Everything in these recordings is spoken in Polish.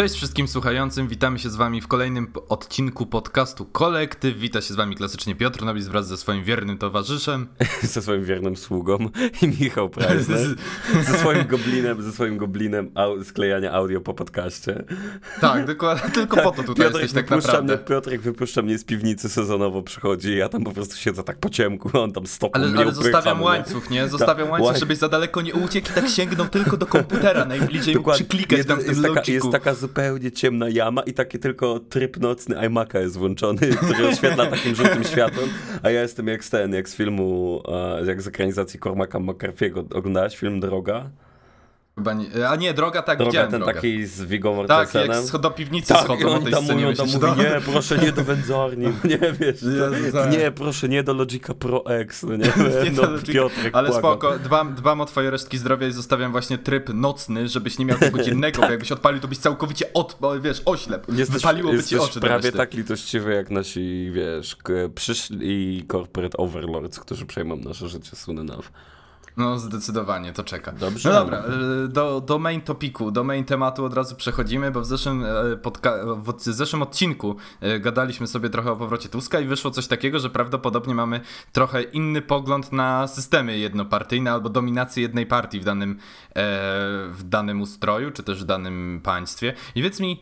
Cześć wszystkim słuchającym, witamy się z wami w kolejnym odcinku podcastu Kolektyw. Wita się z wami klasycznie Piotr Nobis wraz ze swoim wiernym towarzyszem. ze swoim wiernym sługą i Michał Preisler. ze swoim goblinem, ze swoim goblinem au sklejania audio po podcaście. Tak, dokładnie, tylko po to tutaj Piotrek jesteś tak naprawdę. Mnie, Piotrek wypuszcza mnie z piwnicy sezonowo przychodzi ja tam po prostu siedzę tak po ciemku, on tam stopą ale, mnie Ale zostawiam łańcuch, nie? Zostawiam Ta, łańcuch, żebyś za daleko nie uciekł i tak sięgnął tylko do komputera najbliżej Dokładnie. przyklikać tam w tym jest taka, jest taka zupełnie ciemna jama i taki tylko tryb nocny iMac'a jest włączony, który oświetla takim żółtym światłem, a ja jestem jak z ten, jak z filmu, jak z ekranizacji Cormaca McCarthy'ego. Oglądałeś film Droga? Nie, a nie, droga tak, droga, widziałem ten drogę. taki z Viggo Mortensenem. Tak, jak do piwnicy tak, schodzą on tam, scenie, on tam mówi, nie, proszę nie do wędzarni, nie, wiesz, nie, tak. nie, proszę nie do Logica Pro X, no nie, nie no, Piotrek, Ale spoko, dbam, dbam o twoje resztki zdrowia i zostawiam właśnie tryb nocny, żebyś nie miał tego dziennego, tak. bo jakbyś odpalił, to byś całkowicie od, wiesz, oślep, jesteś, wypaliłoby jesteś ci oczy prawie tak litościwy jak nasi, wiesz, przyszli corporate overlords, którzy przejmą nasze życie soon enough. No zdecydowanie, to czeka. Dobrze. No dobra, e, do, do main topiku, do main tematu od razu przechodzimy, bo w zeszłym, e, podca- w zeszłym odcinku e, gadaliśmy sobie trochę o powrocie Tuska i wyszło coś takiego, że prawdopodobnie mamy trochę inny pogląd na systemy jednopartyjne albo dominację jednej partii w danym, w danym ustroju, czy też w danym państwie. I wiedz mi,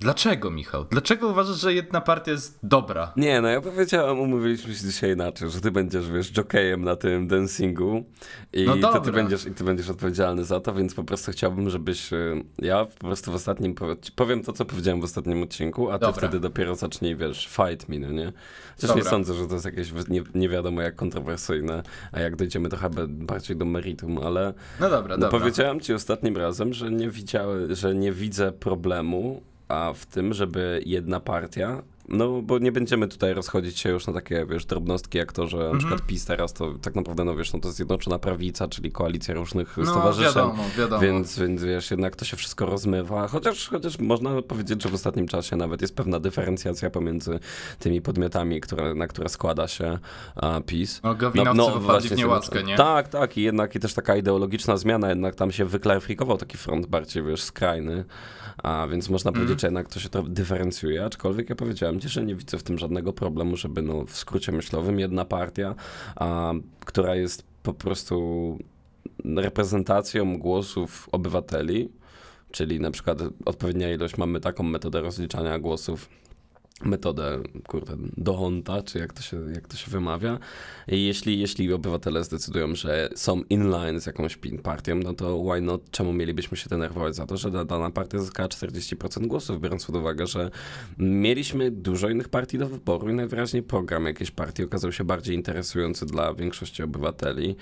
Dlaczego, Michał? Dlaczego uważasz, że jedna partia jest dobra? Nie, no ja powiedziałem, umówiliśmy się dzisiaj inaczej, że ty będziesz, wiesz, jokejem na tym dancingu i no to ty będziesz, i ty będziesz odpowiedzialny za to, więc po prostu chciałbym, żebyś, y, ja po prostu w ostatnim, powiem to, co powiedziałem w ostatnim odcinku, a ty dobra. wtedy dopiero zacznij, wiesz, fight me, no nie? Chociaż dobra. nie sądzę, że to jest jakieś nie, nie wiadomo jak kontrowersyjne, a jak dojdziemy trochę bardziej do meritum, ale... No dobra, no, dobra. Powiedziałem ci ostatnim razem, że nie widziały, że nie widzę problemu a w tym, żeby jedna partia no, bo nie będziemy tutaj rozchodzić się już na takie, wiesz, drobnostki, jak to, że na mm -hmm. przykład PiS teraz to tak naprawdę, no wiesz, no to jest Zjednoczona Prawica, czyli koalicja różnych no, stowarzyszeń. Wiadomo, wiadomo. Więc, więc wiesz, jednak to się wszystko rozmywa, chociaż, chociaż można powiedzieć, że w ostatnim czasie nawet jest pewna dyferencjacja pomiędzy tymi podmiotami, które, na które składa się a, PiS. No, Gawinowcy no, no, właśnie w niełaskę, nie? Tak, tak, i jednak i też taka ideologiczna zmiana, jednak tam się wyklaryfikował taki front bardziej, wiesz, skrajny, a więc można mm. powiedzieć, że jednak to się to dyferencjuje, aczkolwiek ja powiedziałem ci, że nie widzę w tym żadnego problemu, żeby no, w skrócie myślowym jedna partia, a, która jest po prostu reprezentacją głosów obywateli, czyli na przykład odpowiednia ilość, mamy taką metodę rozliczania głosów metodę, kurde, dohonta, czy jak to się, jak to się wymawia. I jeśli, jeśli obywatele zdecydują, że są inline z jakąś partią, no to why not? Czemu mielibyśmy się denerwować za to, że dana partia zyskała 40% głosów, biorąc pod uwagę, że mieliśmy dużo innych partii do wyboru i najwyraźniej program jakiejś partii okazał się bardziej interesujący dla większości obywateli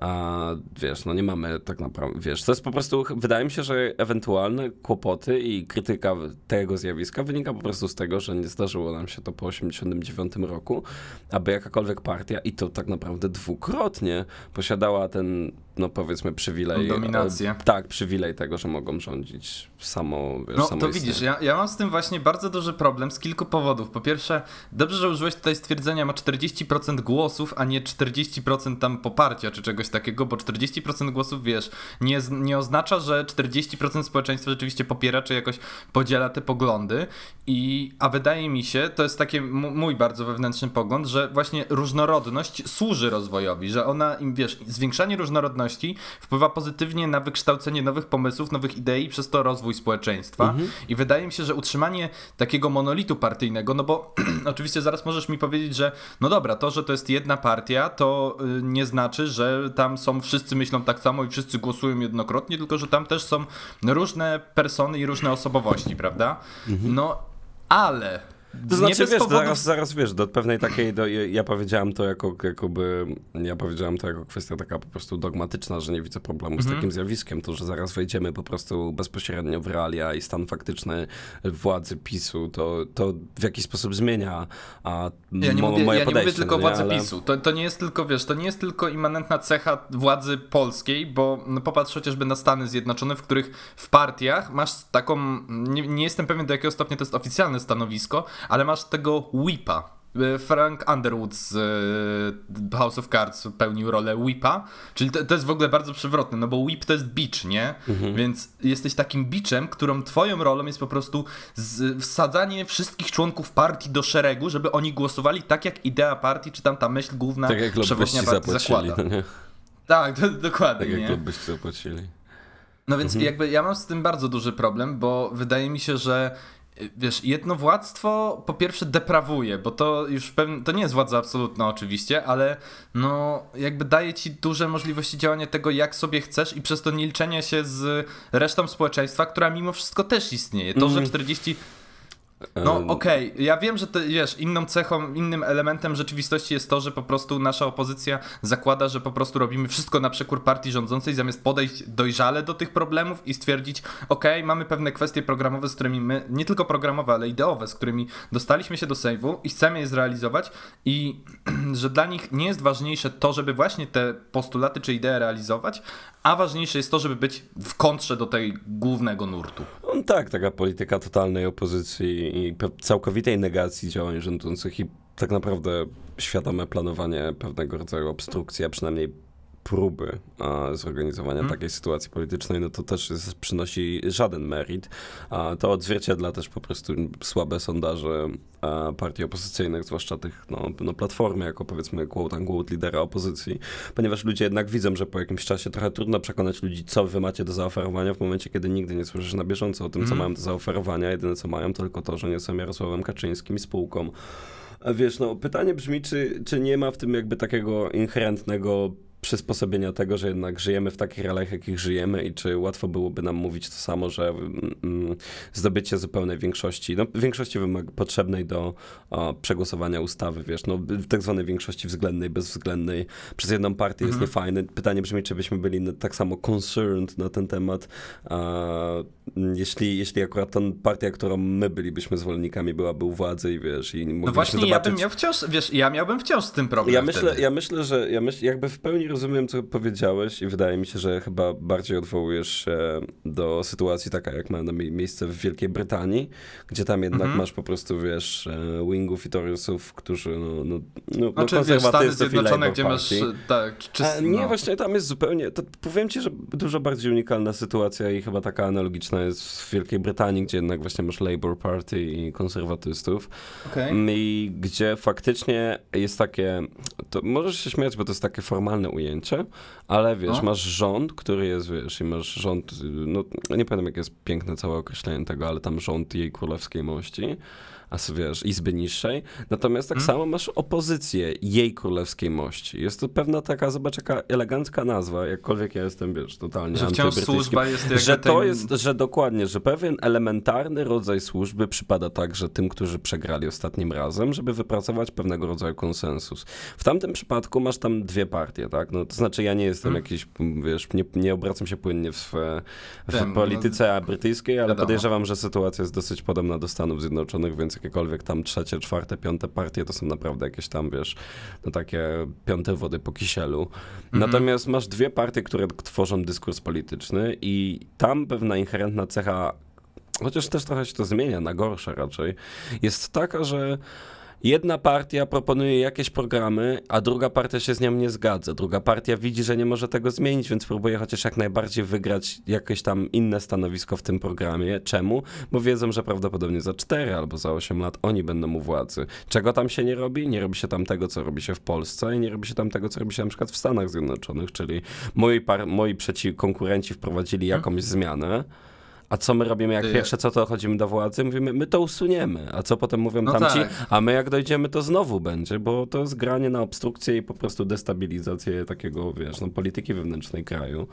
a wiesz, no nie mamy tak naprawdę, wiesz, to jest po prostu, wydaje mi się, że ewentualne kłopoty i krytyka tego zjawiska wynika po prostu z tego, że nie zdarzyło nam się to po 89 roku, aby jakakolwiek partia, i to tak naprawdę dwukrotnie, posiadała ten no powiedzmy przywilej. Dominację. E, tak, przywilej tego, że mogą rządzić samo. Wiesz, no to widzisz, ja, ja mam z tym właśnie bardzo duży problem z kilku powodów. Po pierwsze, dobrze, że użyłeś tutaj stwierdzenia, ma 40% głosów, a nie 40% tam poparcia czy czegoś takiego, bo 40% głosów, wiesz, nie, nie oznacza, że 40% społeczeństwa rzeczywiście popiera czy jakoś podziela te poglądy. I, a wydaje mi się, to jest taki mój bardzo wewnętrzny pogląd, że właśnie różnorodność służy rozwojowi, że ona im, wiesz, zwiększanie różnorodności wpływa pozytywnie na wykształcenie nowych pomysłów, nowych idei i przez to rozwój społeczeństwa. Mhm. I wydaje mi się, że utrzymanie takiego monolitu partyjnego, no bo oczywiście zaraz możesz mi powiedzieć, że no dobra, to, że to jest jedna partia, to y, nie znaczy, że tam są wszyscy myślą tak samo i wszyscy głosują jednokrotnie, tylko że tam też są różne persony i różne osobowości, prawda? Mhm. No ale to znaczy, wiesz, powodu... zaraz, zaraz wiesz, do pewnej takiej, do, ja powiedziałem to jako, jakoby, ja powiedziałem to jako kwestia taka po prostu dogmatyczna, że nie widzę problemu z mhm. takim zjawiskiem, to, że zaraz wejdziemy po prostu bezpośrednio w realia i stan faktyczny władzy PiSu, to, to w jakiś sposób zmienia a ja nie mówię, moje ja nie mówię tylko władzy ale... PiSu, to, to nie jest tylko, wiesz, to nie jest tylko immanentna cecha władzy polskiej, bo no, popatrz chociażby na Stany Zjednoczone, w których w partiach masz taką, nie, nie jestem pewien do jakiego stopnia to jest oficjalne stanowisko, ale masz tego whipa, e, Frank Underwood z e, House of Cards pełnił rolę Whipa, czyli to, to jest w ogóle bardzo przewrotne, no bo Whip to jest beach, nie? Mhm. Więc jesteś takim beachem, którą twoją rolą jest po prostu z, wsadzanie wszystkich członków partii do szeregu, żeby oni głosowali tak, jak idea partii, czy tam ta myśl główna tak jak przewodnia partii zakłada. No nie? Tak, do, dokładnie. Tak jak lobbyści zapłacili. No więc mhm. jakby ja mam z tym bardzo duży problem, bo wydaje mi się, że wiesz, jednowładztwo po pierwsze deprawuje, bo to już pewnie, to nie jest władza absolutna oczywiście, ale no jakby daje ci duże możliwości działania tego jak sobie chcesz i przez to nie liczenie się z resztą społeczeństwa, która mimo wszystko też istnieje. To, że 40 mhm. No okej, okay. ja wiem, że to, wiesz, inną cechą, innym elementem rzeczywistości jest to, że po prostu nasza opozycja zakłada, że po prostu robimy wszystko na przekór partii rządzącej, zamiast podejść dojrzale do tych problemów i stwierdzić, okej, okay, mamy pewne kwestie programowe, z którymi my, nie tylko programowe, ale ideowe, z którymi dostaliśmy się do sejwu i chcemy je zrealizować i że dla nich nie jest ważniejsze to, żeby właśnie te postulaty czy idee realizować, a ważniejsze jest to, żeby być w kontrze do tej głównego nurtu. No, tak, taka polityka totalnej opozycji i całkowitej negacji działań rządzących i tak naprawdę świadome planowanie pewnego rodzaju obstrukcji, a przynajmniej próby a, zorganizowania hmm. takiej sytuacji politycznej, no to też jest, przynosi żaden merit. A, to odzwierciedla też po prostu słabe sondaże a, partii opozycyjnych, zwłaszcza tych, no, no Platformy, jako powiedzmy quote unquote lidera opozycji, ponieważ ludzie jednak widzą, że po jakimś czasie trochę trudno przekonać ludzi, co wy macie do zaoferowania w momencie, kiedy nigdy nie słyszysz na bieżąco o tym, co hmm. mają do zaoferowania. Jedyne, co mają, to tylko to, że nie są Jarosławem Kaczyńskim i spółką. Wiesz, no pytanie brzmi, czy, czy nie ma w tym jakby takiego inherentnego przysposobienia tego, że jednak żyjemy w takich realiach, jakich żyjemy i czy łatwo byłoby nam mówić to samo, że mm, mm zdobycie zupełnej większości, no większości wymag potrzebnej do o, przegłosowania ustawy, wiesz, no tak zwanej większości względnej, bezwzględnej przez jedną partię mhm. jest niefajne. Pytanie brzmi, czy byśmy byli tak samo concerned na ten temat, a, jeśli, jeśli akurat ta partia, którą my bylibyśmy zwolennikami, byłaby u władzy i wiesz, i No właśnie, zobaczyć... ja bym miał wciąż, wiesz, ja miałbym wciąż z tym problem Ja myślę, ja myślę, że ja myśl, jakby w pełni rozumiem, co powiedziałeś i wydaje mi się, że chyba bardziej odwołujesz się do sytuacji taka, jak ma miejsce w Wielkiej Brytanii, gdzie tam jednak mhm. masz po prostu, wiesz, e, wingów i torysów, którzy, no, no, no, znaczy, no wiesz, Stany Zjednoczone, gdzie masz, tak, czy, A, Nie, no. właśnie tam jest zupełnie, to powiem ci, że dużo bardziej unikalna sytuacja i chyba taka analogiczna jest w Wielkiej Brytanii, gdzie jednak właśnie masz Labour Party i konserwatystów okay. i gdzie faktycznie jest takie, to możesz się śmiać, bo to jest takie formalne ujęcie, ale wiesz, no. masz rząd, który jest, wiesz, i masz rząd, no nie pamiętam jakie jest piękne całe określenie tego, ale tam rząd jej królewskiej mości a wiesz, izby niższej. Natomiast tak hmm. samo masz opozycję jej królewskiej mości. Jest to pewna taka, zobacz, jaka elegancka nazwa, jakkolwiek ja jestem, wiesz, totalnie Że wciąż służba jest Że to jest, że dokładnie, że pewien elementarny rodzaj służby przypada także tym, którzy przegrali ostatnim razem, żeby wypracować pewnego rodzaju konsensus. W tamtym przypadku masz tam dwie partie, tak? No to znaczy ja nie jestem hmm. jakiś, wiesz, nie, nie obracam się płynnie w, w Wiem, polityce no, brytyjskiej, ale wiadomo. podejrzewam, że sytuacja jest dosyć podobna do Stanów Zjednoczonych, więc jakiekolwiek tam trzecie, czwarte, piąte partie, to są naprawdę jakieś tam, wiesz, no takie piąte wody po kisielu. Mhm. Natomiast masz dwie partie, które tworzą dyskurs polityczny i tam pewna inherentna cecha, chociaż też trochę się to zmienia, na gorsze raczej, jest taka, że Jedna partia proponuje jakieś programy, a druga partia się z nią nie zgadza. Druga partia widzi, że nie może tego zmienić, więc próbuje chociaż jak najbardziej wygrać jakieś tam inne stanowisko w tym programie. Czemu? Bo wiedzą, że prawdopodobnie za 4 albo za 8 lat oni będą u władzy. Czego tam się nie robi? Nie robi się tam tego, co robi się w Polsce i nie robi się tam tego, co robi się na przykład w Stanach Zjednoczonych, czyli moi, moi przeciw konkurenci wprowadzili jakąś hmm. zmianę, a co my robimy jak pierwsze, co to chodzimy do władzy? Mówimy, my to usuniemy. A co potem mówią no tamci? Tak. A my jak dojdziemy, to znowu będzie, bo to jest granie na obstrukcję i po prostu destabilizację takiego, wiesz, no, polityki wewnętrznej kraju.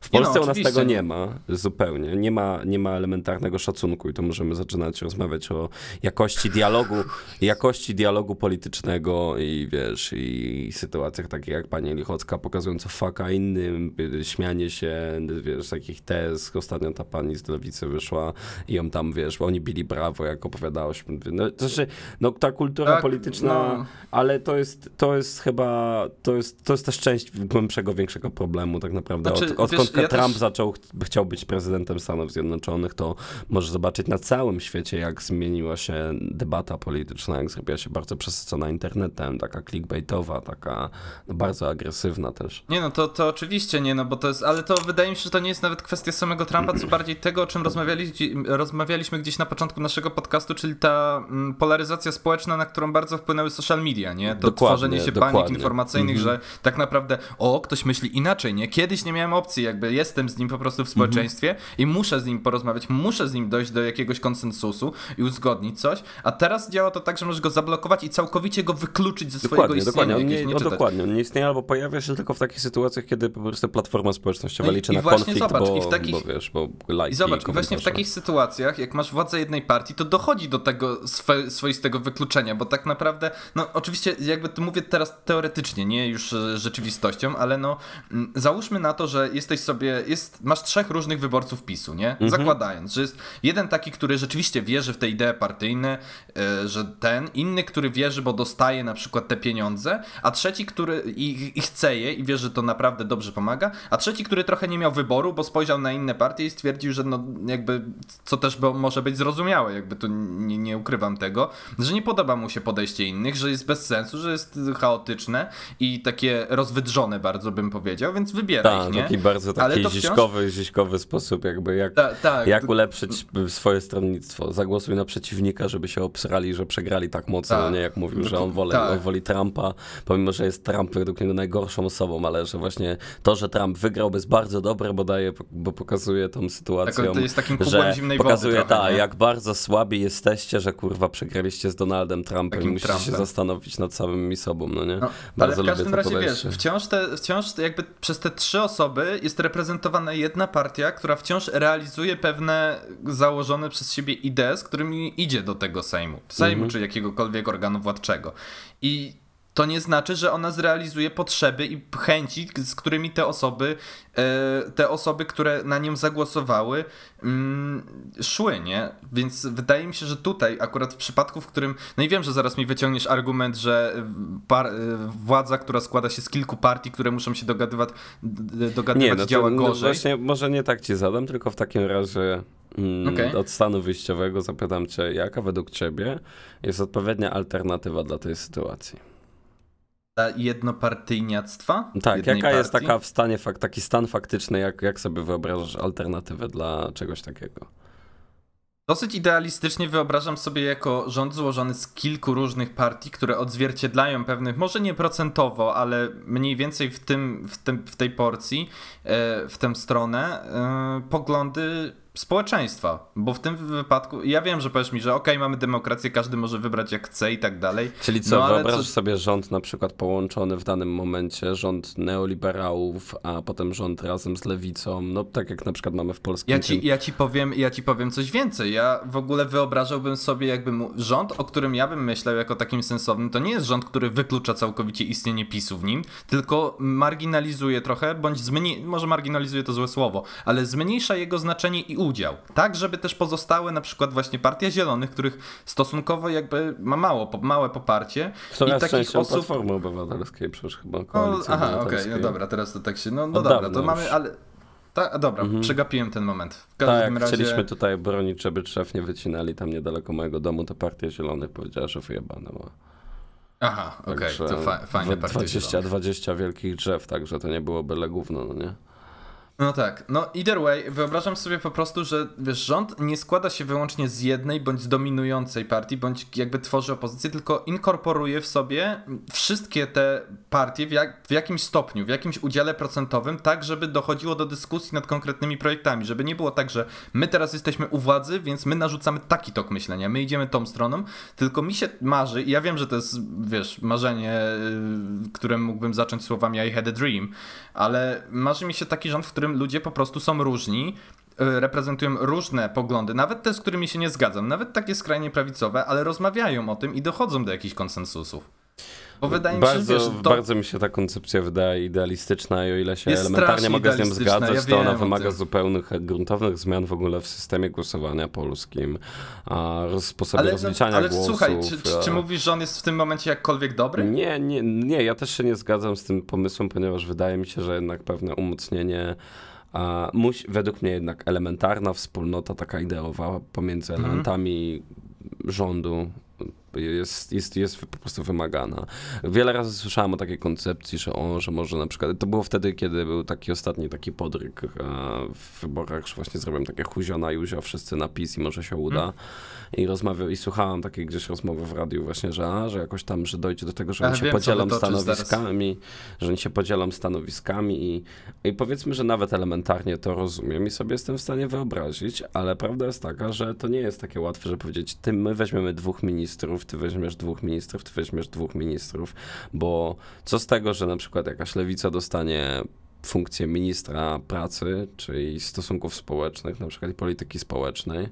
W Polsce no, u nas tego nie ma zupełnie. Nie ma, nie ma elementarnego szacunku i to możemy zaczynać rozmawiać o jakości dialogu, jakości dialogu politycznego i wiesz, i sytuacjach takich jak pani Lichocka pokazująca faka innym, śmianie się, wiesz, takich tez. Ostatnio ta pani z lewicy wyszła i ją tam, wiesz, oni bili brawo, jak opowiadałaś. No, to znaczy, no ta kultura Tak, polityczna, no. ale to jest, to jest chyba, to jest, to jest też część głębszego, większego problemu tak naprawdę. Znaczy, Od, odkąd wiesz, ja Trump też- zaczął, ch- chciał być prezydentem Stanów Zjednoczonych, to możesz zobaczyć na całym świecie, jak zmieniła się debata polityczna, jak zrobiła się bardzo przesycona internetem, taka clickbaitowa, taka no, bardzo agresywna też. Nie no, to, to oczywiście nie, no bo to jest, ale to wydaje mi się, że to nie jest nawet kwestia samego Trumpa, co bardziej tego, o czym rozmawiali, rozmawialiśmy gdzieś na początku naszego podcastu, czyli ta mm, polaryzacja społeczna, na którą bardzo wpłynęły social media, nie? To Dokładnie, tworzenie się dokładnie. banik informacyjnych, Mhm. że tak naprawdę, o, ktoś myśli inaczej, nie? Kiedyś nie miałem opcji, jakby jestem z nim po prostu w Mhm. społeczeństwie i muszę z nim porozmawiać, muszę z nim dojść do jakiegoś konsensusu i uzgodnić coś, a teraz działa to tak, że możesz go zablokować i całkowicie go wykluczyć ze swojego Dokładnie, istnienia. dokładnie. Nie, no, dokładnie. On nie istnieje albo pojawia się tylko w takich sytuacjach, kiedy po prostu platforma społecznościowa No i- liczy i na właśnie konflikt, zobacz, bo, i w takich- bo wiesz, bo lajki I zobacz, i właśnie w takich sytuacjach, jak masz władzę jednej partii, to dochodzi do tego swe, swoistego wykluczenia, bo tak naprawdę, no oczywiście jakby to mówię teraz teoretycznie, nie już rzeczywistością, ale no mm, załóżmy na to, że jesteś sobie, jest, masz trzech różnych wyborców PiSu, nie? Mhm. Zakładając, że jest jeden taki, który rzeczywiście wierzy w te idee partyjne, e, że ten, inny, który wierzy, bo dostaje na przykład te pieniądze, a trzeci, który i, i chce je i wie, że to naprawdę dobrze pomaga, a trzeci, który trochę nie miał wyboru, bo spojrzał na inne partie i stwierdził, że no jakby, co też może być zrozumiałe, jakby tu nie, nie ukrywam tego, że nie podoba mu się podejście innych, że jest bez sensu, że jest chaotyczne i takie rozwydrzone bardzo bym powiedział, więc wybieraj Tak, ich, nie? taki bardzo Ale taki to wciąż- ziśkowy sposób, jakby jak, Ta, tak, jak ulepszyć swoje stronnictwo. Zagłosuj na przeciwnika, żeby się obsrali, że przegrali tak mocno, Tak. no nie jak mówił, że on woli, tak. on woli Trumpa, pomimo, że jest Trump według niego najgorszą osobą, ale że właśnie to, że Trump wygrał jest bardzo dobre, bo daje, bo pokazuje tą sytuacją, Tak, to jest takim że zimnej pokazuje wody trochę, tak, nie? jak bardzo słabi jesteście, że kurwa przegraliście z Donaldem Trumpem Takim i musicie się zastanowić nad samymi sobą, no nie? No, ale bardzo w każdym razie podejście. wiesz, wciąż, te, wciąż jakby przez te trzy osoby jest reprezentowana jedna partia, która wciąż realizuje pewne założone przez siebie idee, z którymi idzie do tego Sejmu. Sejmu Mhm. czy jakiegokolwiek organu władczego. I to nie znaczy, że ona zrealizuje potrzeby i chęci, z którymi te osoby, e, te osoby, które na nią zagłosowały, mm, szły, nie? Więc wydaje mi się, że tutaj, akurat w przypadku, w którym. No i wiem, że zaraz mi wyciągniesz argument, że par, e, władza, która składa się z kilku partii, które muszą się dogadywać, dogadywać Nie, no to działa no gorzej. właśnie może nie tak ci zadam, tylko w takim razie mm, Okej. od stanu wyjściowego zapytam cię, jaka według ciebie jest odpowiednia alternatywa dla tej sytuacji? Jednopartyjniactwa? Tak, jaka jest partii? taka w stanie, taki stan faktyczny, jak, jak sobie wyobrażasz alternatywę dla czegoś takiego? Dosyć idealistycznie wyobrażam sobie jako rząd złożony z kilku różnych partii, które odzwierciedlają pewnych, może nie procentowo, ale mniej więcej w, tym, w, tym, w tej porcji, e, w tę stronę, e, poglądy społeczeństwa. Bo w tym wypadku, ja wiem, że powiesz mi, że okej, mamy demokrację, każdy może wybrać jak chce i tak dalej. Czyli co, No, wyobrażasz co- sobie rząd na przykład połączony w danym momencie, rząd neoliberałów, a potem rząd razem z lewicą, no tak jak na przykład mamy w polskim Ja ci, ja, ci powiem, ja ci powiem coś więcej. Ja w ogóle wyobrażałbym sobie jakby mu, rząd, o którym ja bym myślał jako takim sensownym, to nie jest rząd, który wyklucza całkowicie istnienie PiSu w nim, tylko marginalizuje trochę, bądź zmniej, może marginalizuje to złe słowo, ale zmniejsza jego znaczenie i udział. Tak, żeby też pozostałe na przykład właśnie Partia Zielonych, których stosunkowo jakby ma mało, małe poparcie Która i takich osób... Platformy Obywatelskiej przecież chyba, No, aha, okej, obywatelskiej. no dobra, teraz to tak się, no, no dobra, to mamy, już. ale... Ta, dobra, przegapiłem ten moment. W każdym Tak, razie... chcieliśmy tutaj bronić, żeby drzew nie wycinali tam niedaleko mojego domu, to Partia Zielonych powiedziała, że wyjebane ma. Aha, okej, Także to fa fajne partie 20, zielonych. 20 wielkich drzew, także to nie było byle gówno, no nie? No tak, no either way, wyobrażam sobie po prostu, że wiesz, rząd nie składa się wyłącznie z jednej bądź z dominującej partii, bądź jakby tworzy opozycję, tylko inkorporuje w sobie wszystkie te partie w, jak, w jakimś stopniu, w jakimś udziale procentowym, tak żeby dochodziło do dyskusji nad konkretnymi projektami, żeby nie było tak, że my teraz jesteśmy u władzy, więc my narzucamy taki tok myślenia, my idziemy tą stroną, tylko mi się marzy, i ja wiem, że to jest, wiesz, marzenie, yy, które mógłbym zacząć słowami I had a dream, ale marzy mi się taki rząd, w którym ludzie po prostu są różni, y, reprezentują różne poglądy, nawet te, z którymi się nie zgadzam, nawet takie skrajnie prawicowe, ale rozmawiają o tym i dochodzą do jakichś konsensusów. Bo wydaje mi bardzo, się, że wiesz, to... bardzo mi się ta koncepcja wydaje idealistyczna i o ile się elementarnie mogę z nią zgadzać, ja to ona wymaga zupełnych, gruntownych zmian w ogóle w systemie głosowania polskim, a sposobie ale, rozliczania ale, głosów. Ale słuchaj, czy, czy, czy, mówisz, że on jest w tym momencie jakkolwiek dobry? Nie, nie, nie, ja też się nie zgadzam z tym pomysłem, ponieważ wydaje mi się, że jednak pewne umocnienie a musi, według mnie jednak elementarna wspólnota taka ideowa pomiędzy mhm. elementami rządu jest, jest, jest po prostu wymagana. Wiele razy słyszałem o takiej koncepcji, że o, że może na przykład, to było wtedy, kiedy był taki ostatni taki podryk w wyborach, że właśnie zrobiłem takie huziona i uzio wszyscy na PiS i może się uda. Hmm. I rozmawiał, i słuchałem takiej gdzieś rozmowy w radiu właśnie, że, a, że jakoś tam, że dojdzie do tego, że oni się podzielą stanowiskami, że oni się podzielą stanowiskami i, i powiedzmy, że nawet elementarnie to rozumiem i sobie jestem w stanie wyobrazić, ale prawda jest taka, że to nie jest takie łatwe, że powiedzieć, ty, my weźmiemy dwóch ministrów, ty weźmiesz dwóch ministrów, ty weźmiesz dwóch ministrów, bo co z tego, że na przykład jakaś lewica dostanie funkcję ministra pracy, czyli stosunków społecznych, na przykład polityki społecznej,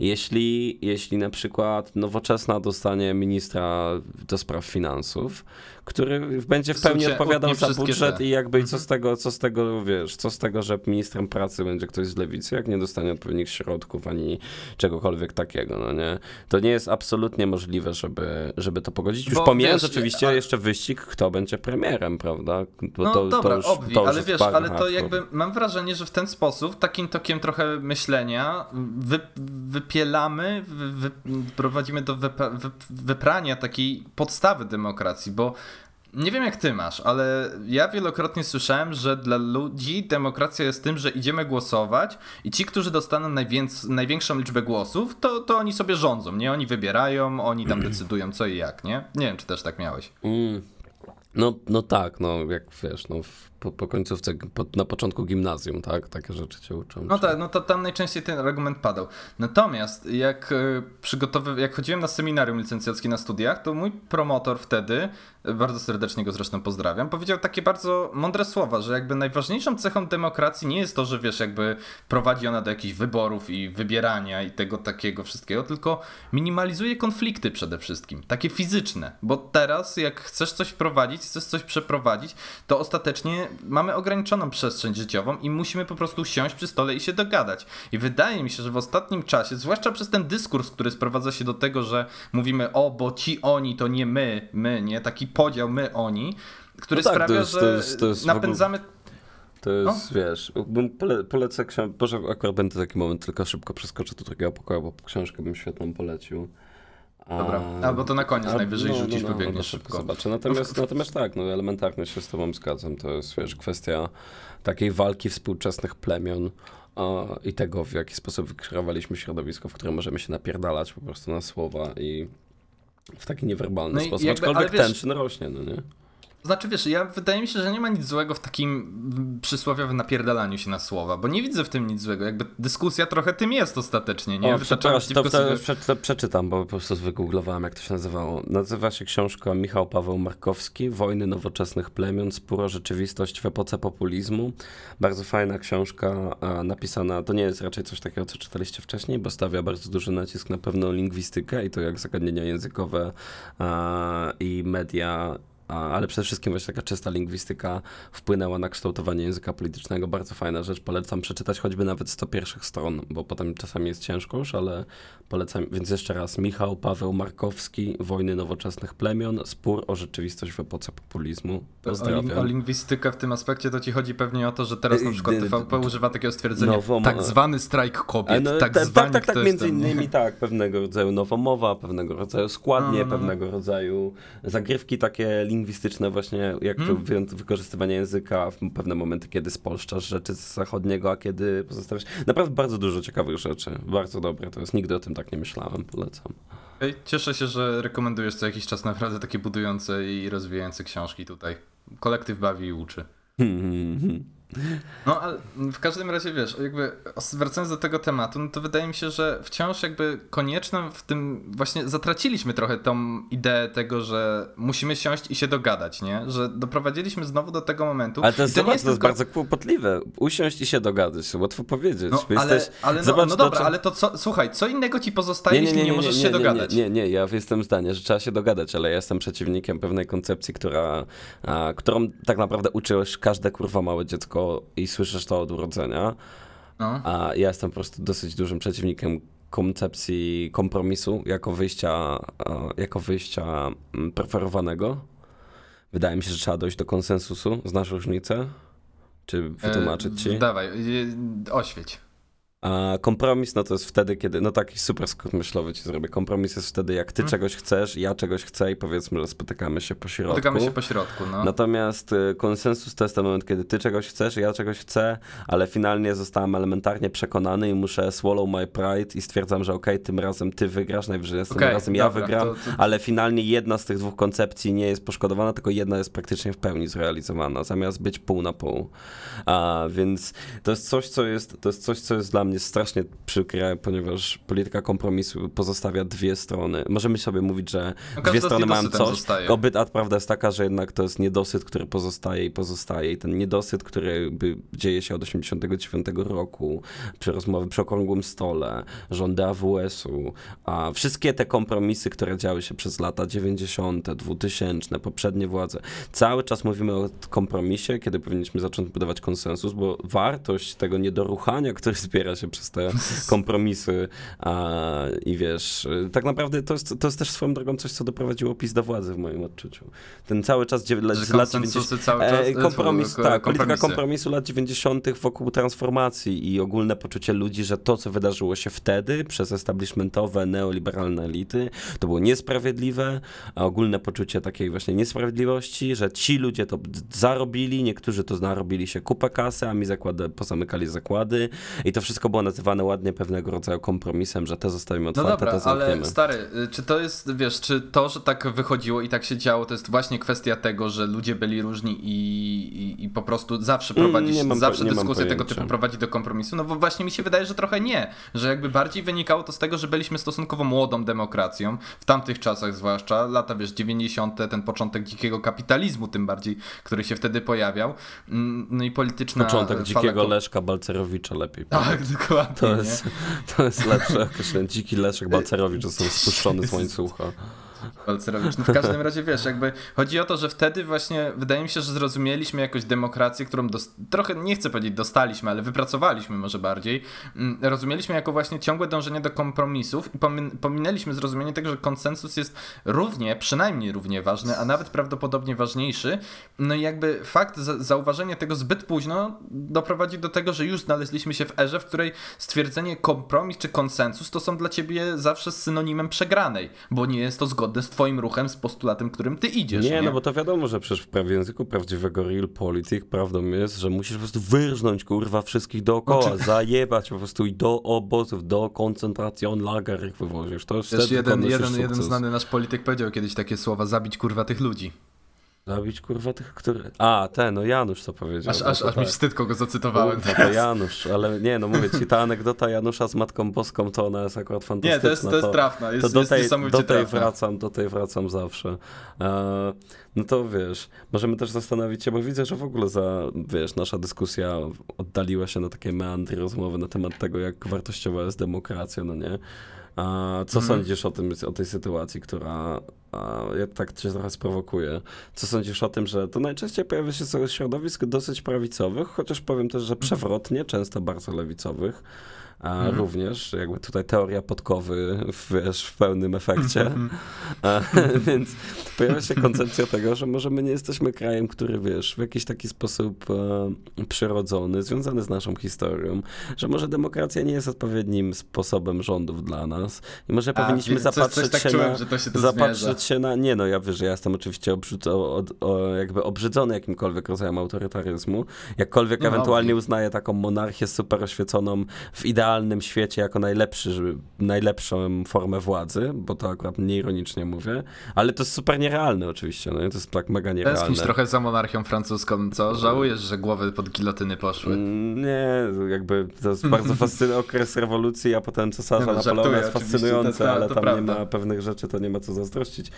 jeśli, jeśli na przykład nowoczesna dostanie ministra do spraw finansów, który będzie w pełni odpowiadał za budżet te. i jakby mhm. co z tego, co z tego, wiesz, co z tego, że ministrem pracy będzie ktoś z lewicy, jak nie dostanie odpowiednich środków ani czegokolwiek takiego, no nie? To nie jest absolutnie możliwe, żeby, żeby to pogodzić. Już pomijając oczywiście a... jeszcze wyścig, kto będzie premierem, prawda? Bo no to, dobra, to już, obwi, to ale wiesz, ale to jakby mam wrażenie, że w ten sposób, takim tokiem trochę myślenia, wy, wypielamy, wy, wy, prowadzimy do wyprania takiej podstawy demokracji, bo nie wiem jak ty masz, ale ja wielokrotnie słyszałem, że dla ludzi demokracja jest tym, że idziemy głosować i ci, którzy dostaną największą liczbę głosów, to, to oni sobie rządzą, nie? Oni wybierają, oni tam decydują co i jak, nie? Nie wiem, czy też tak miałeś. Mm. No, no tak, no jak wiesz, no po, po końcówce, po, na początku gimnazjum, tak? Takie rzeczy cię uczą. No tak, no to tam najczęściej ten argument padał. Natomiast jak e, przygotowy, jak chodziłem na seminarium licencjackie na studiach, to mój promotor wtedy, e, bardzo serdecznie go zresztą pozdrawiam, powiedział takie bardzo mądre słowa, że jakby najważniejszą cechą demokracji nie jest to, że wiesz, jakby prowadzi ona do jakichś wyborów i wybierania i tego takiego wszystkiego, tylko minimalizuje konflikty przede wszystkim, takie fizyczne, bo teraz jak chcesz coś wprowadzić, chcesz coś przeprowadzić, to ostatecznie mamy ograniczoną przestrzeń życiową i musimy po prostu siąść przy stole i się dogadać. I wydaje mi się, że w ostatnim czasie, zwłaszcza przez ten dyskurs, który sprowadza się do tego, że mówimy o, bo ci oni to nie my, my, nie? Taki podział my, oni, który no tak, sprawia, jest, że to jest, to jest napędzamy... To jest, no? wiesz, pole, polecę książkę, Boże, akurat będę taki moment, tylko szybko przeskoczę do drugiego pokoju, bo książkę bym świetną polecił. Dobra, albo to na koniec a, najwyżej no, rzucisz, no, no, pobiegniesz szybko. Zobaczę. Natomiast, natomiast tak, no elementarnie się z tobą zgadzam. To jest, wiesz, kwestia takiej walki współczesnych plemion i tego, w jaki sposób wykreowaliśmy środowisko, w którym możemy się napierdalać po prostu na słowa i w taki niewerbalny no sposób. Jakby, Aczkolwiek wiesz, tension rośnie, no nie? Znaczy wiesz, ja wydaje mi się, że nie ma nic złego w takim przysłowiowym napierdalaniu się na słowa, bo nie widzę w tym nic złego. Jakby dyskusja trochę tym jest ostatecznie, nie? O, przepraszam, to, to prze, przeczytam, bo po prostu wygooglowałem, jak to się nazywało. Nazywa się książka Michał Paweł Markowski, Wojny nowoczesnych plemion, spóra rzeczywistość w epoce populizmu. Bardzo fajna książka, napisana, to nie jest raczej coś takiego, co czytaliście wcześniej, bo stawia bardzo duży nacisk na pewną lingwistykę i to jak zagadnienia językowe i media ale przede wszystkim właśnie taka czysta lingwistyka wpłynęła na kształtowanie języka politycznego. Bardzo fajna rzecz, polecam przeczytać choćby nawet 100 pierwszych stron, bo potem czasami jest ciężko już, ale polecam. Więc jeszcze raz, Michał Paweł Markowski, Wojny nowoczesnych plemion, spór o rzeczywistość w epoce populizmu. Pozdrawiam. O, o lingwistykę w tym aspekcie to ci chodzi pewnie o to, że teraz na przykład TVP używa takiego stwierdzenia Nowom... tak zwany strajk kobiet, no, tak, tak zwani Tak, tak, tak między innymi tak, pewnego rodzaju nowomowa, pewnego rodzaju składnie, no. pewnego rodzaju zagrywki takie lingwistyczne lingwistyczne właśnie, jak hmm. wykorzystywanie języka w pewne momenty, kiedy spolszczasz rzeczy z zachodniego, a kiedy pozostawiasz. Naprawdę bardzo dużo ciekawych rzeczy. Bardzo dobre to jest. Nigdy o tym tak nie myślałem. Polecam. Cieszę się, że rekomendujesz co jakiś czas naprawdę takie budujące i rozwijające książki tutaj. Kolektyw bawi i uczy. No, ale w każdym razie wiesz, jakby wracając do tego tematu, no to wydaje mi się, że wciąż jakby konieczną w tym właśnie zatraciliśmy trochę tą ideę tego, że musimy siąść i się dogadać, nie? Że doprowadziliśmy znowu do tego momentu. Ale to jest, to zobacz, jest to jest tylko... bardzo kłopotliwe. Usiąść i się dogadać, łatwo powiedzieć. No, ale, jesteś... ale no, zobacz, no dobra, ale to co, słuchaj, co innego ci pozostaje, nie, nie, nie, jeśli nie, możesz się dogadać? Nie, nie, ja jestem zdania, że trzeba się dogadać, ale ja jestem przeciwnikiem pewnej koncepcji, która, a, którą tak naprawdę uczyłeś każde kurwa małe dziecko i słyszysz to od urodzenia. No. A ja jestem po prostu dosyć dużym przeciwnikiem koncepcji kompromisu jako wyjścia, jako wyjścia mm, preferowanego. Wydaje mi się, że trzeba dojść do konsensusu. Znasz różnicę? Czy wytłumaczyć ci? E, dawaj, oświeć. A kompromis no to jest wtedy, kiedy, no taki super skrót myślowy ci zrobię. Kompromis jest wtedy, jak ty hmm. czegoś chcesz, ja czegoś chcę i powiedzmy, że spotykamy się po środku. Spotykamy się po środku, no. Natomiast y, konsensus to jest ten moment, kiedy ty czegoś chcesz, ja czegoś chcę, ale finalnie zostałem elementarnie przekonany i muszę swallow my pride i stwierdzam, że okej, okay, tym razem ty wygrasz, najwyżej okay, razem ja wygram, to, to... ale finalnie jedna z tych dwóch koncepcji nie jest poszkodowana, tylko jedna jest praktycznie w pełni zrealizowana, zamiast być pół na pół. A, więc to jest coś, co jest, to jest coś, co jest dla mnie mnie strasznie przykre, ponieważ polityka kompromisu pozostawia dwie strony. Możemy sobie mówić, że no, dwie strony mają coś, obyt, a prawda jest taka, że jednak to jest niedosyt, który pozostaje i pozostaje i ten niedosyt, który dzieje się od 89 roku, przy rozmowie przy okrągłym stole, rządy AWS-u, a wszystkie te kompromisy, które działy się przez lata 90., 2000, poprzednie władze, cały czas mówimy o kompromisie, kiedy powinniśmy zacząć budować konsensus, bo wartość tego niedoruchania, który zbiera się się przez te kompromisy a, i wiesz, tak naprawdę to jest, to jest też swoją drogą coś, co doprowadziło PiS do władzy w moim odczuciu. Ten cały czas, dziew- lat 90. Cały czas, e, kompromis, tak, polityka kompromisu lat 90. wokół transformacji i ogólne poczucie ludzi, że to, co wydarzyło się wtedy przez establishmentowe, neoliberalne elity, to było niesprawiedliwe, a ogólne poczucie takiej właśnie niesprawiedliwości, że ci ludzie to zarobili, niektórzy to narobili się kupę kasy, a mi zakłady, pozamykali zakłady i to wszystko było nazywane ładnie pewnego rodzaju kompromisem, że te zostawimy no otwarte, no dobra, te zamkniemy. ale stary, y, czy to jest, wiesz, czy to, że tak wychodziło i tak się działo, to jest właśnie kwestia tego, że ludzie byli różni i, i, i po prostu zawsze mm, prowadzić, mam, zawsze dyskusję tego typu prowadzi do kompromisu? No bo właśnie mi się wydaje, że trochę nie, że jakby bardziej wynikało to z tego, że byliśmy stosunkowo młodą demokracją, w tamtych czasach zwłaszcza, lata wiesz, 90., ten początek dzikiego kapitalizmu tym bardziej, który się wtedy pojawiał, mm, no i polityczna... Początek dzikiego Leszka Balcerowicza lepiej. Tak, To jest, to jest lepsze określenie. Dziki Leszek Balcerowicz został spuszczony z łańcucha. No w każdym razie wiesz, jakby chodzi o to, że wtedy właśnie wydaje mi się, że zrozumieliśmy jakoś demokrację, którą trochę nie chcę powiedzieć dostaliśmy, ale wypracowaliśmy może bardziej. Mm, rozumieliśmy jako właśnie ciągłe dążenie do kompromisów i pomin pominęliśmy zrozumienie tego, że konsensus jest równie, przynajmniej równie ważny, a nawet prawdopodobnie ważniejszy. No i jakby fakt zauważenia tego zbyt późno doprowadzi do tego, że już znaleźliśmy się w erze, w której stwierdzenie kompromis czy konsensus to są dla ciebie zawsze synonimem przegranej, bo nie jest to zgodne zgodne z twoim ruchem, z postulatem, którym ty idziesz. Nie, nie? no bo to wiadomo, że przecież w prawie języku prawdziwego real politic prawdą jest, że musisz po prostu wyrżnąć kurwa wszystkich dookoła, znaczy... zajebać po prostu i do obozów, do koncentracjon lager ich wywozisz. To jest jeden, jeden, jeden znany nasz polityk powiedział kiedyś takie słowa, zabić kurwa tych ludzi. Zabić kurwa tych, który. A, ten, no Janusz co powiedział. Aż, aż, aż mi tak. wstyd, kogo zacytowałem. Kurwa, to Janusz, ale nie, no mówię ci, ta anegdota Janusza z Matką Boską to ona jest akurat fantastyczna. Nie, to jest, to jest trafna, jest, to do tej, jest do tej trafna. wracam, do tej wracam zawsze. E, no to wiesz, możemy też zastanowić się, bo widzę, że w ogóle za, wiesz, nasza dyskusja oddaliła się na takie meandry rozmowy na temat tego, jak wartościowa jest demokracja, no nie? A co mhm. sądzisz o, tym, o tej sytuacji, która ja tak cię trochę sprowokuje. Co sądzisz o tym, że to najczęściej pojawia się z środowisk dosyć prawicowych, chociaż powiem też, że przewrotnie, często bardzo lewicowych a mhm. również jakby tutaj teoria podkowy w, wiesz, w pełnym efekcie. Mhm. więc pojawia się koncepcja tego, że może my nie jesteśmy krajem, który wiesz, w jakiś taki sposób e, przyrodzony, związany z naszą historią, że może demokracja nie jest odpowiednim sposobem rządów dla nas i może a, powinniśmy coś, zapatrzeć coś tak się na, się zapatrzeć się na, nie no, ja wiesz, że ja jestem oczywiście o, o, jakby obrzydzony jakimkolwiek rodzajem autorytaryzmu, jakkolwiek no, ewentualnie okay. uznaję taką monarchię super oświeconą w ideale idealnym świecie jako najlepszy, najlepszą formę władzy, bo to akurat nieironicznie mówię, ale to jest super nierealne oczywiście, no to jest tak mega nierealne. Tęsknisz trochę za monarchią francuską, co? Żałujesz, że głowy pod gilotyny poszły? Mm, nie, jakby to jest bardzo fascynujący okres rewolucji, a potem cesarza no, Napoleona jest to, to, ale tam prawda. nie ma pewnych rzeczy, to nie ma co zazdrościć.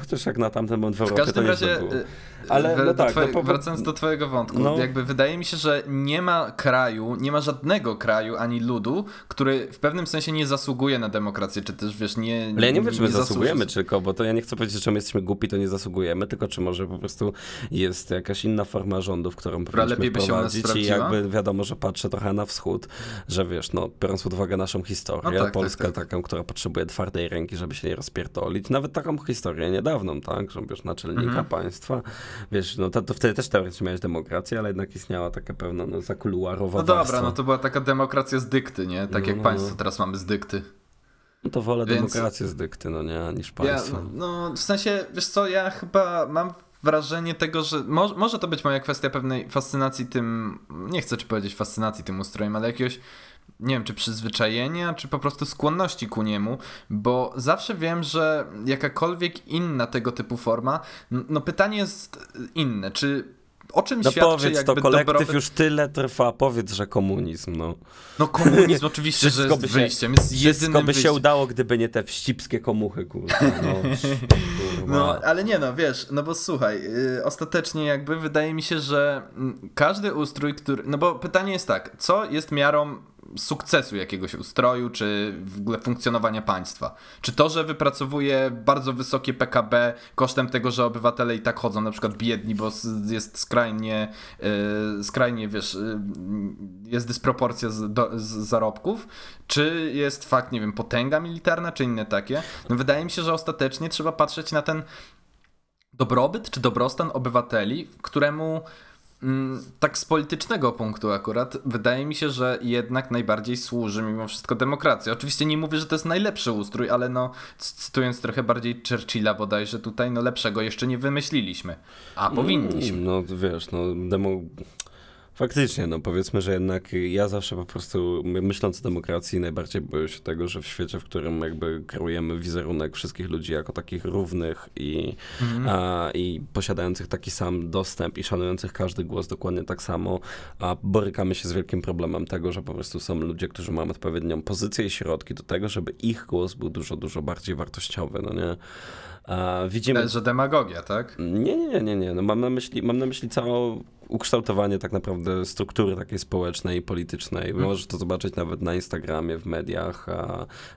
Chociaż jak na tamten moment w Europie w każdym to razie, było. Y, ale no tak, twoje, no, wracając do twojego wątku, no. jakby wydaje mi się, że nie ma kraju, nie ma żadnego kraju ani ludu, który w pewnym sensie nie zasługuje na demokrację, czy też wiesz, nie. Ale ja nie wiem, czy my zasługujemy, tylko, bo to ja nie chcę powiedzieć, że my jesteśmy głupi, to nie zasługujemy, tylko czy może po prostu jest jakaś inna forma rządów, którą powinniśmy wprowadzić i jakby wiadomo, że patrzę trochę na wschód, że wiesz, no biorąc pod uwagę naszą historię, no tak, tak Polskę tak, tak. taką, która potrzebuje twardej ręki, żeby się nie rozpierdolić, nawet taką historię niedawną, tak, że wiesz, naczelnika mhm. państwa, wiesz, no to, to wtedy też teoretycznie miałeś demokrację, ale jednak istniała taka pewna no, zakuluarowa No dobra, no to była taka demokracja z dykty, nie? Tak no, jak no, państwo no. teraz mamy z dykty. No to wolę Więc... demokrację z dykty, no nie, niż państwo. Ja, no w sensie, wiesz co, ja chyba mam wrażenie tego, że mo może to być moja kwestia pewnej fascynacji tym, nie chcę czy powiedzieć fascynacji tym ustrojem, ale jakiegoś nie wiem, czy przyzwyczajenia, czy po prostu skłonności ku niemu, bo zawsze wiem, że jakakolwiek inna tego typu forma, no pytanie jest inne, czy o czym no świadczy powiedz jakby to, kolektyw dobrobyt... już tyle trwa, powiedz, że komunizm, no. No komunizm oczywiście, że jest by się, wyjściem, jest Wszystko by się udało, gdyby nie te wścibskie komuchy, kurwa. No, no, ale nie no, wiesz, no bo słuchaj, yy, ostatecznie jakby wydaje mi się, że każdy ustrój, który, no bo pytanie jest tak, co jest miarą sukcesu jakiegoś ustroju, czy w ogóle funkcjonowania państwa. Czy to, że wypracowuje bardzo wysokie PKB kosztem tego, że obywatele i tak chodzą na przykład biedni, bo jest skrajnie, yy, skrajnie wiesz, yy, jest dysproporcja z, do, z, zarobków, czy jest fakt, nie wiem, potęga militarna, czy inne takie. No wydaje mi się, że ostatecznie trzeba patrzeć na ten dobrobyt, czy dobrostan obywateli, któremu tak z politycznego punktu akurat, wydaje mi się, że jednak najbardziej służy mimo wszystko demokracja. Oczywiście nie mówię, że to jest najlepszy ustrój, ale no, cytując trochę bardziej Churchilla bodajże tutaj, no lepszego jeszcze nie wymyśliliśmy. A powinniśmy. No, no wiesz, no demo Faktycznie, no powiedzmy, że jednak ja zawsze po prostu myśląc o demokracji najbardziej boję się tego, że w świecie, w którym jakby kreujemy wizerunek wszystkich ludzi jako takich równych i, mhm. a, i posiadających taki sam dostęp i szanujących każdy głos dokładnie tak samo, a borykamy się z wielkim problemem tego, że po prostu są ludzie, którzy mają odpowiednią pozycję i środki do tego, żeby ich głos był dużo, dużo bardziej wartościowy, no nie? Widzimy... Że demagogia, tak? Nie, nie, nie, nie. No mam, na myśli, mam na myśli całą ukształtowanie tak naprawdę struktury takiej społecznej i politycznej. Hmm. Możesz to zobaczyć nawet na Instagramie, w mediach,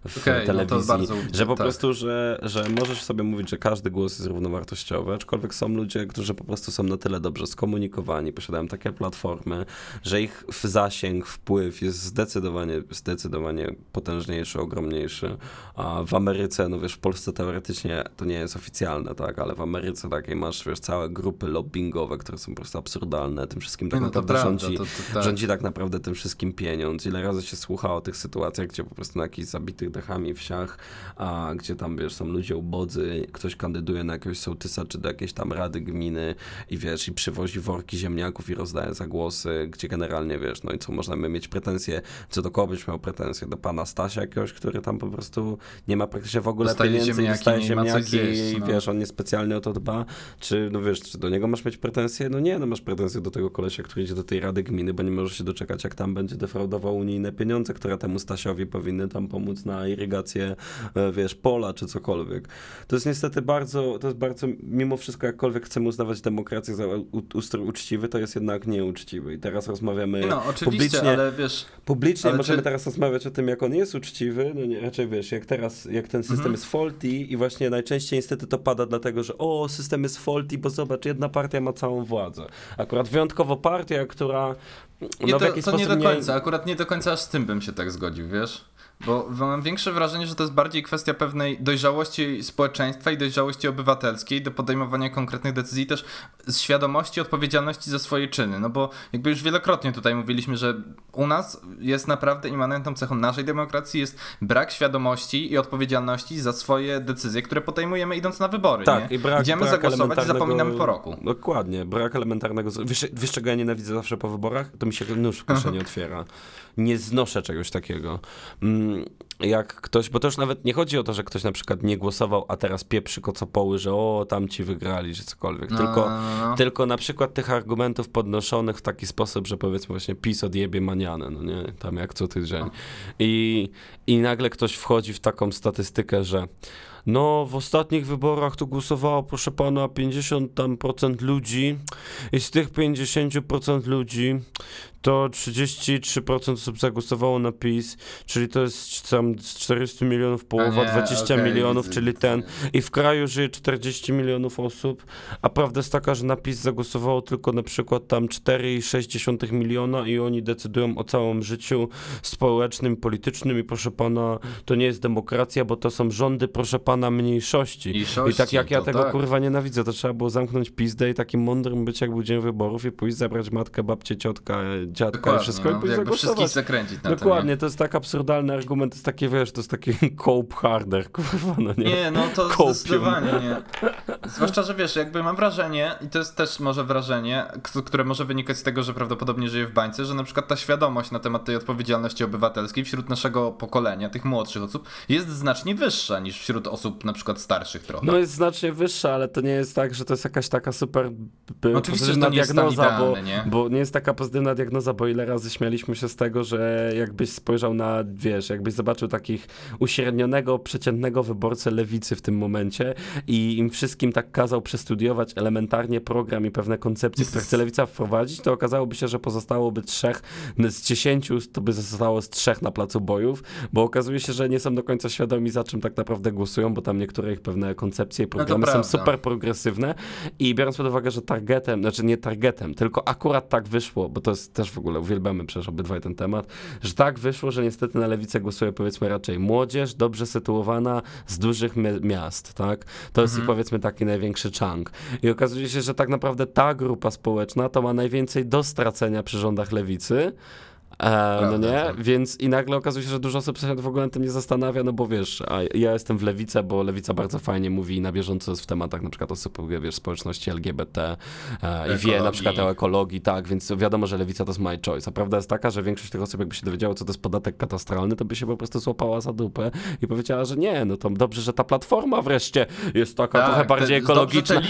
w okay, telewizji, no że po tak. prostu, że, że możesz sobie mówić, że każdy głos jest równowartościowy, aczkolwiek są ludzie, którzy po prostu są na tyle dobrze skomunikowani, posiadają takie platformy, że ich zasięg, wpływ jest zdecydowanie, zdecydowanie potężniejszy, ogromniejszy. A w Ameryce, no wiesz, w Polsce teoretycznie to nie jest oficjalne, tak, ale w Ameryce takiej masz, wiesz, całe grupy lobbyingowe, które są po prostu absurdalne tym wszystkim tak no naprawdę prawda, rządzi, to, to tak. rządzi tak naprawdę tym wszystkim pieniądz. Ile razy się słucha o tych sytuacjach, gdzie po prostu na jakichś zabitych dechami wsiach, a gdzie tam, wiesz, są ludzie ubodzy, ktoś kandyduje na jakiegoś sołtysa, czy do jakiejś tam rady gminy i wiesz, i przywozi worki ziemniaków i rozdaje za głosy, gdzie generalnie, wiesz, no i co, można by mieć pretensje, co do kogo byś miał pretensje? Do pana Stasia jakiegoś, który tam po prostu nie ma praktycznie w ogóle dostaje pieniędzy ziemniaki, dostaje ziemniaki i no. wiesz, on niespecjalnie o to dba, czy, no wiesz, czy do niego masz mieć pretensje? No nie, no masz pretensje do tego kolesia, który idzie do tej Rady Gminy, bo nie może się doczekać, jak tam będzie defraudował unijne pieniądze, które temu Stasiowi powinny tam pomóc na irygację, e, wiesz, pola czy cokolwiek. To jest niestety bardzo, to jest bardzo, mimo wszystko, jakkolwiek chcemy uznawać demokrację za ustrój uczciwy, to jest jednak nieuczciwy. I teraz rozmawiamy no, publicznie, ale wiesz... Publicznie ale możemy czy... teraz rozmawiać o tym, jak on jest uczciwy, no nie, raczej wiesz, jak teraz, jak ten system mhm. jest faulty i właśnie najczęściej niestety to pada dlatego, że o, system jest faulty, bo zobacz, jedna partia ma całą władzę. Akurat wyjątkowo partia, która no, nie do, to nie do końca, nie... akurat nie do końca aż z tym bym się tak zgodził, wiesz? Bo mam większe wrażenie, że to jest bardziej kwestia pewnej dojrzałości społeczeństwa i dojrzałości obywatelskiej do podejmowania konkretnych decyzji, też z świadomości odpowiedzialności za swoje czyny. No bo jakby już wielokrotnie tutaj mówiliśmy, że u nas jest naprawdę immanentną cechą naszej demokracji jest brak świadomości i odpowiedzialności za swoje decyzje, które podejmujemy idąc na wybory. Tak, nie? i brak, Idziemy brak zagłosować i zapominamy po roku. Dokładnie, brak elementarnego. Wiesz, wiesz, czego ja nienawidzę zawsze po wyborach? To mi się nóż w kieszeni otwiera. Nie znoszę czegoś takiego. Mm, Jak ktoś, bo to już nawet nie chodzi o to, że ktoś na przykład nie głosował, a teraz pieprzy kocopoły, że o, tam ci wygrali, że cokolwiek. No, Tylko, no, no, no. tylko na przykład tych argumentów podnoszonych w taki sposób, że powiedzmy właśnie PiS odjebie manianę, no nie, tam jak co tydzień. I, I nagle ktoś wchodzi w taką statystykę, że no w ostatnich wyborach to głosowało, proszę pana, 50 tam procent ludzi i z tych 50% ludzi to 33% osób zagłosowało na PiS, czyli to jest tam z 400 milionów połowa, nie, 20 okej, milionów, widzę, czyli ten. I w kraju żyje 40 milionów osób, a prawda jest taka, że na PiS zagłosowało tylko na przykład tam 4,6 miliona i oni decydują o całym życiu społecznym, politycznym i proszę pana, to nie jest demokracja, bo to są rządy, proszę pana, mniejszości. Mniejszości, I tak jak ja tego tak. kurwa nienawidzę, to trzeba było zamknąć pizdę i takim mądrym być, jak był dzień wyborów i pójść zabrać matkę, babcię, ciotka, dziadka i Dokładnie, wszystko i no, pójść jakby wszystkich zakręcić na Dokładnie, tym. to jest tak absurdalny argument, to jest takie, wiesz, to jest taki cope harder, kurwa, no nie? Nie, no to Kopium. zdecydowanie nie. Zwłaszcza, że wiesz, jakby mam wrażenie, i to jest też może wrażenie, które może wynikać z tego, że prawdopodobnie żyję w bańce, że na przykład ta świadomość na temat tej odpowiedzialności obywatelskiej wśród naszego pokolenia, tych młodszych osób, jest znacznie wyższa niż wśród osób na przykład starszych trochę. No jest znacznie wyższa, ale to nie jest tak, że to jest jakaś taka super Oczywiście, że pozytywna to nie jest diagnoza, bo, idealny, nie? bo nie jest taka pozytywna diagnoza, bo ile razy śmialiśmy się z tego, że jakbyś spojrzał na, wiesz, jakbyś zobaczył takich uśrednionego, przeciętnego wyborcę lewicy w tym momencie i im wszystkim tak kazał przestudiować elementarnie program i pewne koncepcje, które chce lewica wprowadzić, to okazałoby się, że pozostałoby trzech z dziesięciu, to by zostało z trzech na placu bojów, bo okazuje się, że nie są do końca świadomi, za czym tak naprawdę głosują, bo tam niektóre ich pewne koncepcje i programy są prawda. super progresywne i biorąc pod uwagę, że targetem, znaczy nie targetem, tylko akurat tak wyszło, bo to jest też w ogóle, uwielbiamy przecież obydwaj ten temat, że tak wyszło, że niestety na lewicę głosuje powiedzmy raczej młodzież, dobrze sytuowana z dużych mi- miast, tak? To jest ich powiedzmy taki największy chunk. I okazuje się, że tak naprawdę ta grupa społeczna to ma najwięcej do stracenia przy rządach lewicy, E, no nie? tak. Więc i nagle okazuje się, że dużo osób się w ogóle tym nie zastanawia, no bo wiesz, a ja jestem w Lewice, bo Lewica bardzo fajnie mówi na bieżąco jest w tematach na przykład osób, wiesz, społeczności LGBT e, i wie na przykład o ekologii, tak, więc wiadomo, że Lewica to jest my choice. A prawda jest taka, że większość tych osób jakby się dowiedziało, co to jest podatek katastralny, to by się po prostu złapała za dupę i powiedziała, że nie, no to dobrze, że ta platforma wreszcie jest taka Tak, trochę bardziej ekologiczna.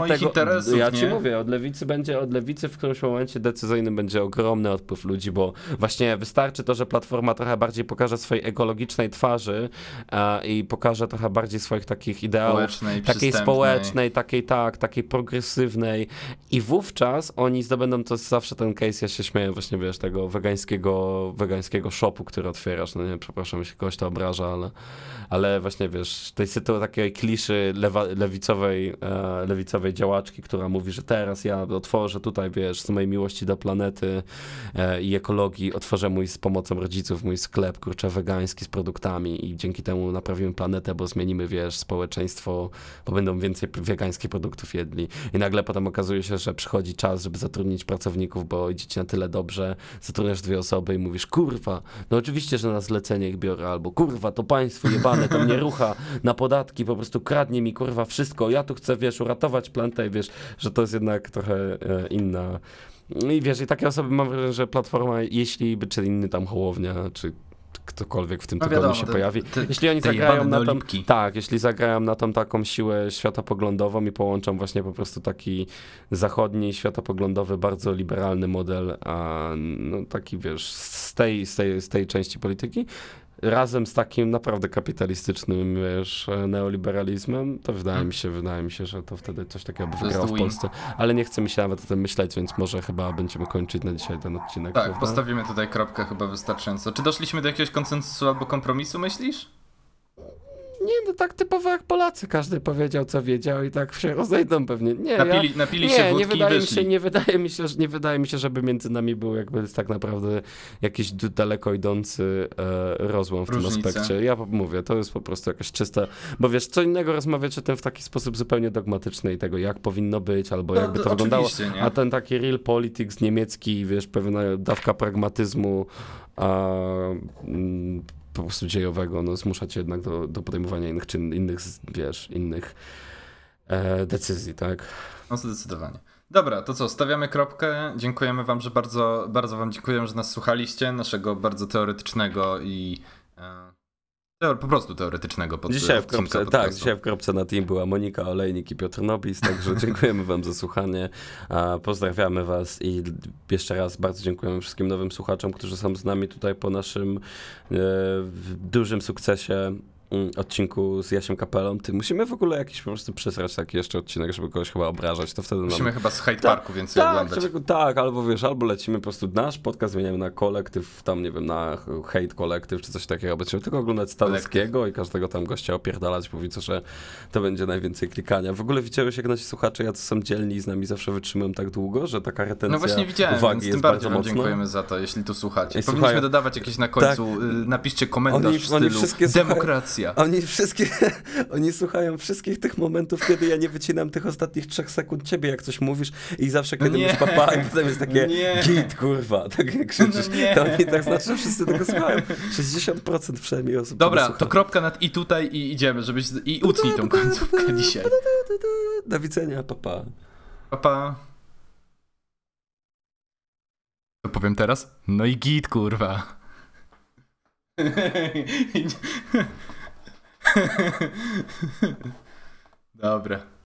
moich interesów, ja ci nie? mówię, od lewicy będzie, od lewicy w którymś momencie decyzyjnym będzie ogromny odpływ ludzi, bo właśnie wystarczy to, że Platforma trochę bardziej pokaże swojej ekologicznej twarzy e, i pokaże trochę bardziej swoich takich ideałów, Społecznej, takiej społecznej, takiej tak, takiej progresywnej. I wówczas oni zdobędą, to zawsze ten case, ja się śmieję właśnie, wiesz, tego wegańskiego, wegańskiego shopu, który otwierasz, no nie, przepraszam, jeśli kogoś to obraża, ale, ale właśnie, wiesz, tej sytuacji takiej kliszy lewa, lewicowej, e, lewicowej działaczki, która mówi, że teraz ja otworzę tutaj, wiesz, z mojej miłości do planety e, i ekologii, otworzę mój z pomocą rodziców mój sklep, kurczę, wegański z produktami i dzięki temu naprawimy planetę, bo zmienimy, wiesz, społeczeństwo, bo będą więcej wegańskich produktów jedli. I nagle potem okazuje się, że przychodzi czas, żeby zatrudnić pracowników, bo idzie ci na tyle dobrze, zatrudniasz dwie osoby i mówisz, kurwa, no oczywiście, że na zlecenie ich biorę, albo kurwa, to państwo jebane, to mnie rucha na podatki, po prostu kradnie mi, kurwa, wszystko, ja tu chcę, wiesz, uratować planetę i wiesz, że to jest jednak trochę e, inna. I wiesz, i takie osoby mam wrażenie, że Platforma, jeśli by, czy inny tam Hołownia, czy ktokolwiek w tym No tygodniu wiadomo, się te- pojawi. te- jeśli oni zagrają na tą, tak, jeśli zagrają na tą taką siłę światopoglądową i połączą właśnie po prostu taki zachodni, światopoglądowy, bardzo liberalny model, a no taki wiesz, z tej, z tej, z tej części polityki, razem z takim naprawdę kapitalistycznym, wiesz, neoliberalizmem, to wydaje mi się, wydaje mi się, że to wtedy coś takiego by wygrało w. Polsce. Ale nie chce mi się nawet o tym myśleć, więc może chyba będziemy kończyć na dzisiaj ten odcinek. Tak, prawda? postawimy tutaj kropkę chyba wystarczająco. Czy doszliśmy do jakiegoś konsensusu albo kompromisu, myślisz? Nie, no tak typowo jak Polacy, każdy powiedział co wiedział i tak się rozejdą pewnie. Nie, Napili, ja... napili nie, się nie wódki wydaje i mi się, nie wydaje mi się, że nie wydaje mi się, żeby między nami był jakby tak naprawdę jakiś daleko idący e, rozłam w Różnice. tym aspekcie. Ja mówię, to jest po prostu jakaś czysta, bo wiesz, co innego rozmawiać o tym w taki sposób zupełnie dogmatyczny i tego, jak powinno być, albo No, jakby to, to wyglądało. nie? A ten taki real politics niemiecki, wiesz, pewna dawka pragmatyzmu, a, mm, po prostu dziejowego, no zmusza cię jednak do, do podejmowania innych czyn, innych, wiesz, innych e, decyzji, tak? No zdecydowanie. Dobra, to co, stawiamy kropkę. Dziękujemy wam, że bardzo, bardzo wam dziękuję, że nas słuchaliście, naszego bardzo teoretycznego i e, po prostu teoretycznego pod Dzisiaj w kropce, tak, dzisiaj w kropce na team była Monika Olejnik i Piotr Nobis, także dziękujemy wam za słuchanie, pozdrawiamy was i jeszcze raz bardzo dziękujemy wszystkim nowym słuchaczom, którzy są z nami tutaj po naszym e, dużym sukcesie odcinku z Jasiem Kapelą. Ty, musimy w ogóle jakiś po prostu przesrać taki jeszcze odcinek, żeby kogoś chyba obrażać, to wtedy nam... Musimy chyba z Hyde Parku więcej tak, oglądać. żeby, tak, albo wiesz, albo lecimy po prostu nasz podcast, zmieniamy na kolektyw, tam nie wiem, na hate kolektyw czy coś takiego, będziemy tylko oglądać Stanowskiego i każdego tam gościa opierdalać, mówi co, że to będzie najwięcej klikania. W ogóle widziałeś, jak nasi słuchacze, jacy są dzielni i z nami zawsze wytrzymują tak długo, że taka retencja No właśnie widziałem, uwagi więc jest tym bardziej bardzo wam dziękujemy za to, jeśli tu słuchacie. I Powinniśmy słuchają. dodawać jakieś na końcu, y, napiszcie komentarz Oni- w oni stylu wszystkie słuchają- Oni wszystkie, oni słuchają wszystkich tych momentów, kiedy ja nie wycinam tych ostatnich trzech sekund ciebie, jak coś mówisz i zawsze kiedy Nie. mówisz papa i potem jest takie Nie. git, kurwa, tak jak krzyczysz, No nie. to oni tak znaczy, że wszyscy tego słuchają. 60% przynajmniej osób Dobra, to kropka nad i tutaj i idziemy, żebyś i utnij tą końcówkę dzisiaj. Do widzenia, papa. Pa, pa. To powiem teraz? No i git, kurwa. Dobra.